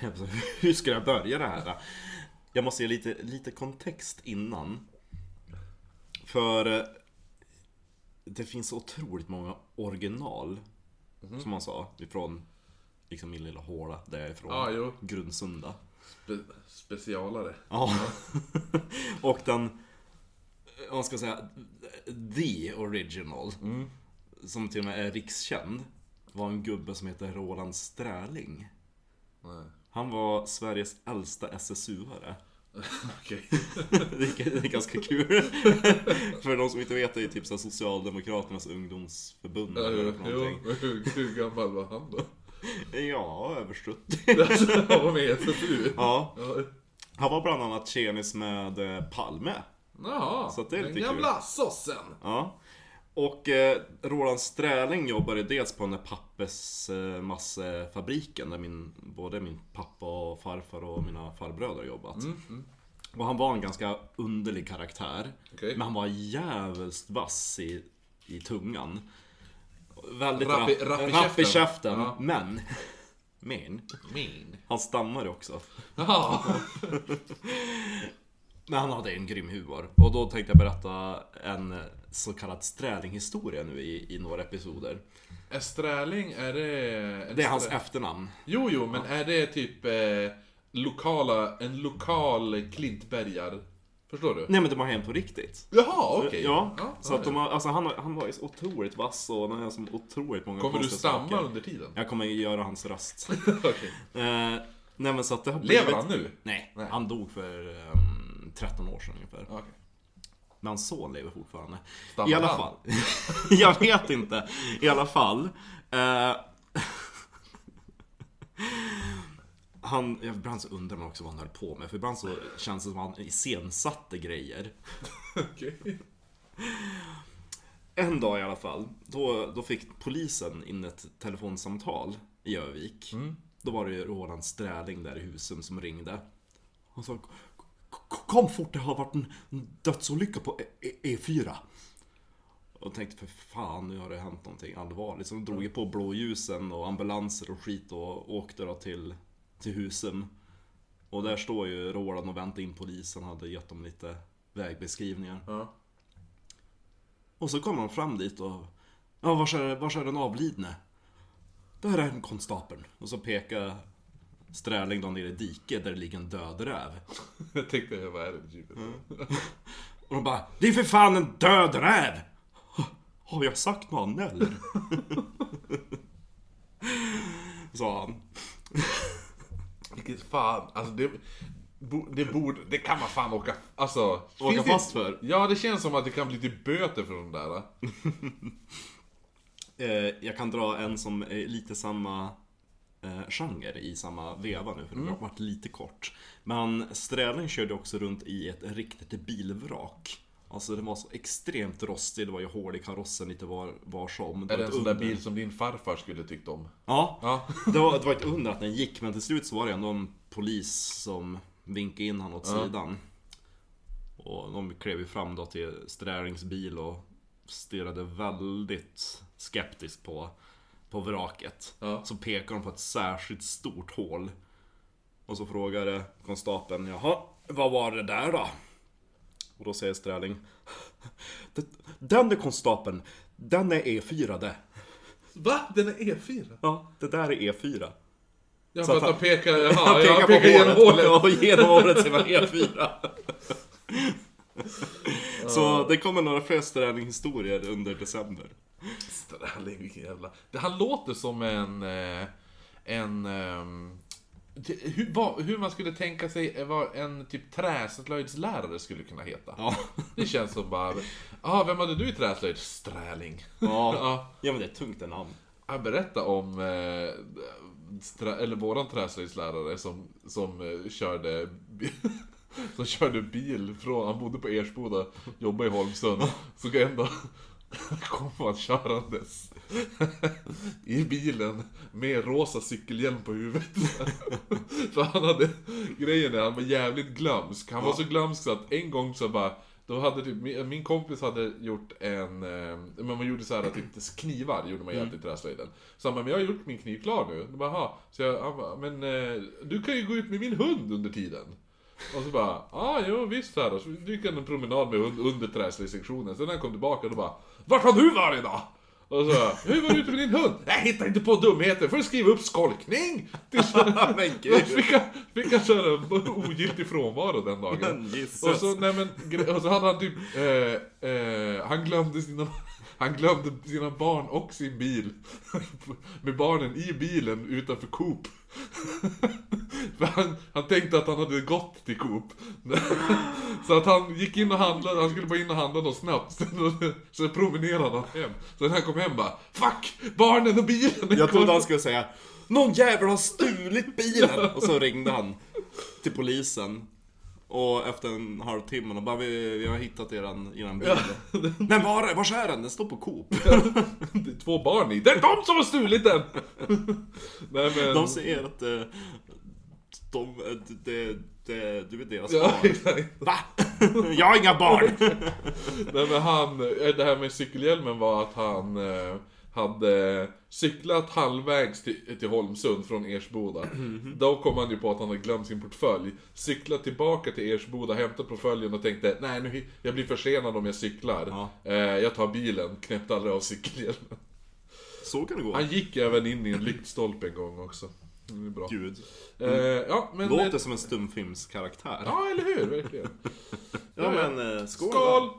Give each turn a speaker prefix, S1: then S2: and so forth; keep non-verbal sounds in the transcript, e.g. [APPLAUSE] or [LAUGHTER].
S1: [LAUGHS] hur ska jag börja det här? Jag måste ge lite, lite kontext innan. För eh, det finns otroligt många original, som man sa, ifrån liksom min lilla håla där jag är ifrån.
S2: Jo.
S1: Grundsunda.
S2: Spe specialare.
S1: Ja. [LAUGHS] och den, vad man ska säga, the original. Som till och med är rikskänd. Var en gubbe som heter Roland Sträling.
S2: Nej.
S1: Han var Sveriges äldsta SSU-are. [LAUGHS]
S2: Okej. [LAUGHS]
S1: Det är, det är ganska kul. [LAUGHS] För de som inte vet det är typ så Socialdemokraternas ungdomsförbund
S2: Ja,
S1: eller
S2: jo,
S1: någonting.
S2: hur, hur gammal var han då?
S1: Ja, över 70.
S2: Alltså, han var med i SSU?
S1: Ja, han var bland annat tjenis med eh, Palme.
S2: Jaha,
S1: Så att det är
S2: den
S1: lite
S2: gamla sossen.
S1: Ja. Och eh, Roland Sträling jobbade dels på den där pappersmassefabriken där min, både min pappa och farfar och mina farbröder jobbat. Och han var en ganska underlig karaktär.
S2: Okej.
S1: Men han var jävligt vass i, i tungan. Väldigt
S2: Rapp
S1: rapp,
S2: rapp i
S1: rapp i
S2: käften. Ja.
S1: Men, [LAUGHS] men,
S2: Min.
S1: han stammade också.
S2: Jaha. [LAUGHS]
S1: Men han hade en grym humor. Och då tänkte jag berätta en så kallad Sträling-historia nu i, i några episoder.
S2: Är Sträling, är det...
S1: Det är hans efternamn.
S2: Jo, jo, men är det typ eh, lokala, en lokal klintbergar? Förstår du?
S1: Nej men de har hänt på riktigt.
S2: Jaha, okej.
S1: Ja,
S2: Ja,
S1: så att de har, alltså han, han var ju så otroligt vass och han har så otroligt många
S2: Kommer du stamma
S1: saker.
S2: under tiden?
S1: Jag kommer göra hans röst. [LAUGHS]
S2: Okej.
S1: eh, nej men så att det har
S2: Lever
S1: blivit-
S2: han nu?
S1: Nej,
S2: Nej.
S1: han dog för ehm, 13 år sedan ungefär.
S2: Okej.
S1: Men hans son lever fortfarande.
S2: Stammar
S1: I alla fall. [LAUGHS] jag vet inte. I alla fall. Eh, han, ibland så undrar man också vad han höll på med. För ibland så känns det som att han iscensatte grejer. [LAUGHS]
S2: Okej.
S1: En dag i alla fall, då, då fick polisen in ett telefonsamtal i Övik. Då var det ju Roland Sträling där i Husum som ringde. Han sa "K- Kom fort, det har varit en dödsolycka på E- E- E4. Och tänkte för fan, nu har det hänt någonting allvarligt. Så de drog ju på blåljusen och ambulanser och skit och åkte då till, till Husum. Och där står ju Roland och väntar in polisen, hade gett dem lite vägbeskrivningar.
S2: Ja.
S1: Och så kommer de fram dit och... Ja, vars är, vars är den avlidne? Där är en konstapeln. Och så pekar Sträling då ner i diket där det ligger en död räv. [LAUGHS]
S2: Jag tänkte, vad är det för typ?
S1: Och de bara Det är för fan en död räv! [LAUGHS] Har jag sagt något annat eller? [LAUGHS] Sa han.
S2: Vilket fan, alltså det... Det borde, det kan man fan åka, alltså...
S1: Åka
S2: finns det-
S1: fast för?
S2: Ja, det känns som att det kan bli typ böter för de där.
S1: Eh, jag kan dra en som är lite samma eh, genre i samma veva nu, för det har varit lite kort. Men Sträling körde också runt i ett riktigt bilvrak. Alltså det var så extremt rostigt, det var ju hål i karossen lite var, var som.
S2: Är det en sån där
S1: under.
S2: bil som din farfar skulle tyckt om?
S1: Ja,
S2: Ja. [LAUGHS]
S1: det var, det var ett under att den gick, men till slut så var det ändå en polis som vinkade in han åt sidan. Och de klev ju fram då till Strälings bil och stirrade väldigt skeptiskt på, på vraket.
S2: Ja.
S1: Så pekade de på ett särskilt stort hål. Och så frågade konstapeln, jaha, vad var det där då? Och då säger Sträling, "Det- [LAUGHS] den är konstapeln, den är E4 det.
S2: Va? Den är E4?
S1: Ja, det där är E4.
S2: Ja, för
S1: att han-
S2: pekar, [LAUGHS] jaha,
S1: Han pekar
S2: pekar
S1: på
S2: genom hålet.
S1: Ja, [LAUGHS] genom hålet ser man E4. Så det kommer några fler Sträling-historier under december.
S2: Sträling, vilken jävla... Han låter som en... eh, En... ehm, hur, vad, hur man skulle tänka sig vad en typ träslöjdslärare skulle kunna heta.
S1: Ja.
S2: Det känns som bara... Ja, vem hade du i träslöjd? Sträling.
S1: Ja, [LAUGHS]
S2: Ja.
S1: ja men det är ett tungt namn.
S2: Han berättade om... Eh, eller våran träslöjdslärare som, som eh, körde... [LAUGHS] Som körde bil från, han bodde på Ersboda, jobbade i Holmsund. [LAUGHS] Så en dag [LAUGHS] kom han körandes [LAUGHS] i bilen med rosa cykelhjälm på huvudet. [LAUGHS] För han hade, grejen är han var jävligt glömsk. Han var så glömsk så att en gång så bara Då hade typ, min kompis hade gjort en, eh, men man gjorde så här typ knivar gjorde man jämt i träslöjden. Så han bara, men jag har gjort min kniv klar nu. Då bara. Så jag, han bara, men eh, du kan ju gå ut med min hund under tiden. Och så bara, ja ah, jo visst här då. Så gick han en promenad med hund under träslöjdssektionen. Sen när han kom tillbaka då bara, vart har du varit då? Och så, har ju varit ute med din hund. Jag hittar inte på dumheter, får du skriva upp skolkning? [LAUGHS]
S1: Men gud.
S2: Fick han, fick han köra ogiltig frånvaro den dagen. Och så, nej men, och så hade han typ, eh, eh, han glömde sina, han glömde sina barn och sin bil. Med barnen i bilen utanför Coop. [LAUGHS] För han, han tänkte att han hade gått till Coop. Så att han gick in och handlade, han skulle bara in och handla något snabbt. [LAUGHS] Så, så promenerade han hem. Så när han kom hem bara, Fuck! Barnen och bilen
S1: Jag trodde
S2: kvar."
S1: han skulle säga Någon jävel har stulit bilen! [LAUGHS] Och så ringde han till polisen. Och efter en halvtimme, och bara vi, vi har hittat eran, eran bil. [LAUGHS] Men var, vars är den? Den står på Coop.
S2: Det är två barn i. Det är de som har stulit den! Nej men...
S1: De säger att eh, de, det, det, du är deras
S2: Ja,
S1: barn.
S2: exakt.
S1: Va? Jag har inga barn! [LAUGHS]
S2: Nej men han, eh, det här med cykelhjälmen var att han eh, hade cyklat halvvägs till, till Holmsund från Ersboda. Då kom han ju på att han hade glömt sin portfölj. Cyklat tillbaka till Ersboda, hämtat portföljen och tänkte nej nu, jag blir försenad om jag cyklar.
S1: Ja.
S2: Eh, jag tar bilen, knäppte aldrig av cykelhjälmen.
S1: Så kan det gå.
S2: Han gick även in i en lyktstolpe en gång också. Det är bra.
S1: Gud.
S2: Eh, ja men...
S1: Låter som en stumfilmskaraktär.
S2: Ja eller hur, verkligen. [LAUGHS]
S1: Ja men, eh, skål!
S2: Skål!